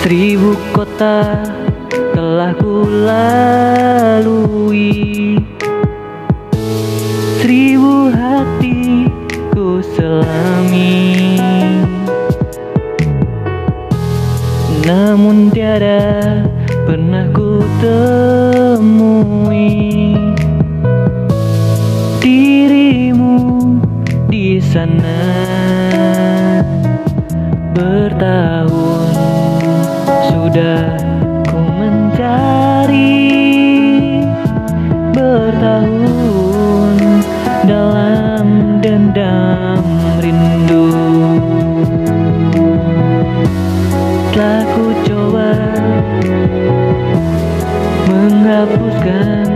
Seribu kota telah ku lalui Seribu hati ku selami. Namun tiada pernah ku temui Dirimu di sana. Bertahun sudah ku mencari Bertahun dalam dendam rindu. Telah ku coba menghapuskan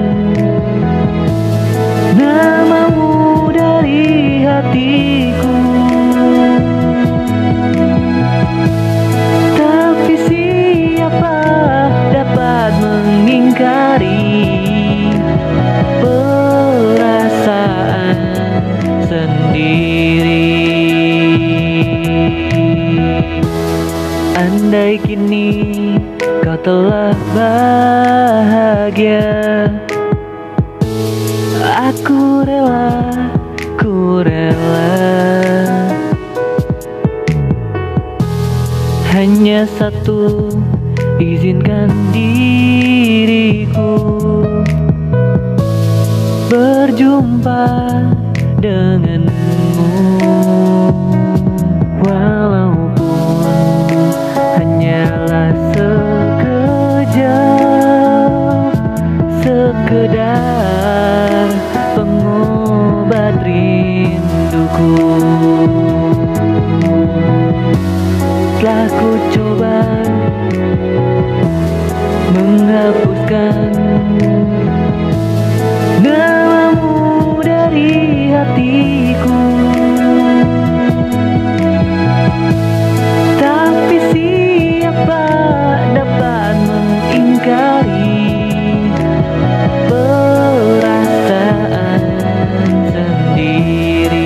Andai kini kau telah bahagia Aku rela, ku rela. Hanya satu, izinkan diriku Berjumpa denganmu Telah ku coba menghapuskan Namamu dari hatiku. Tapi siapa dapat mengingkari Perasaan sendiri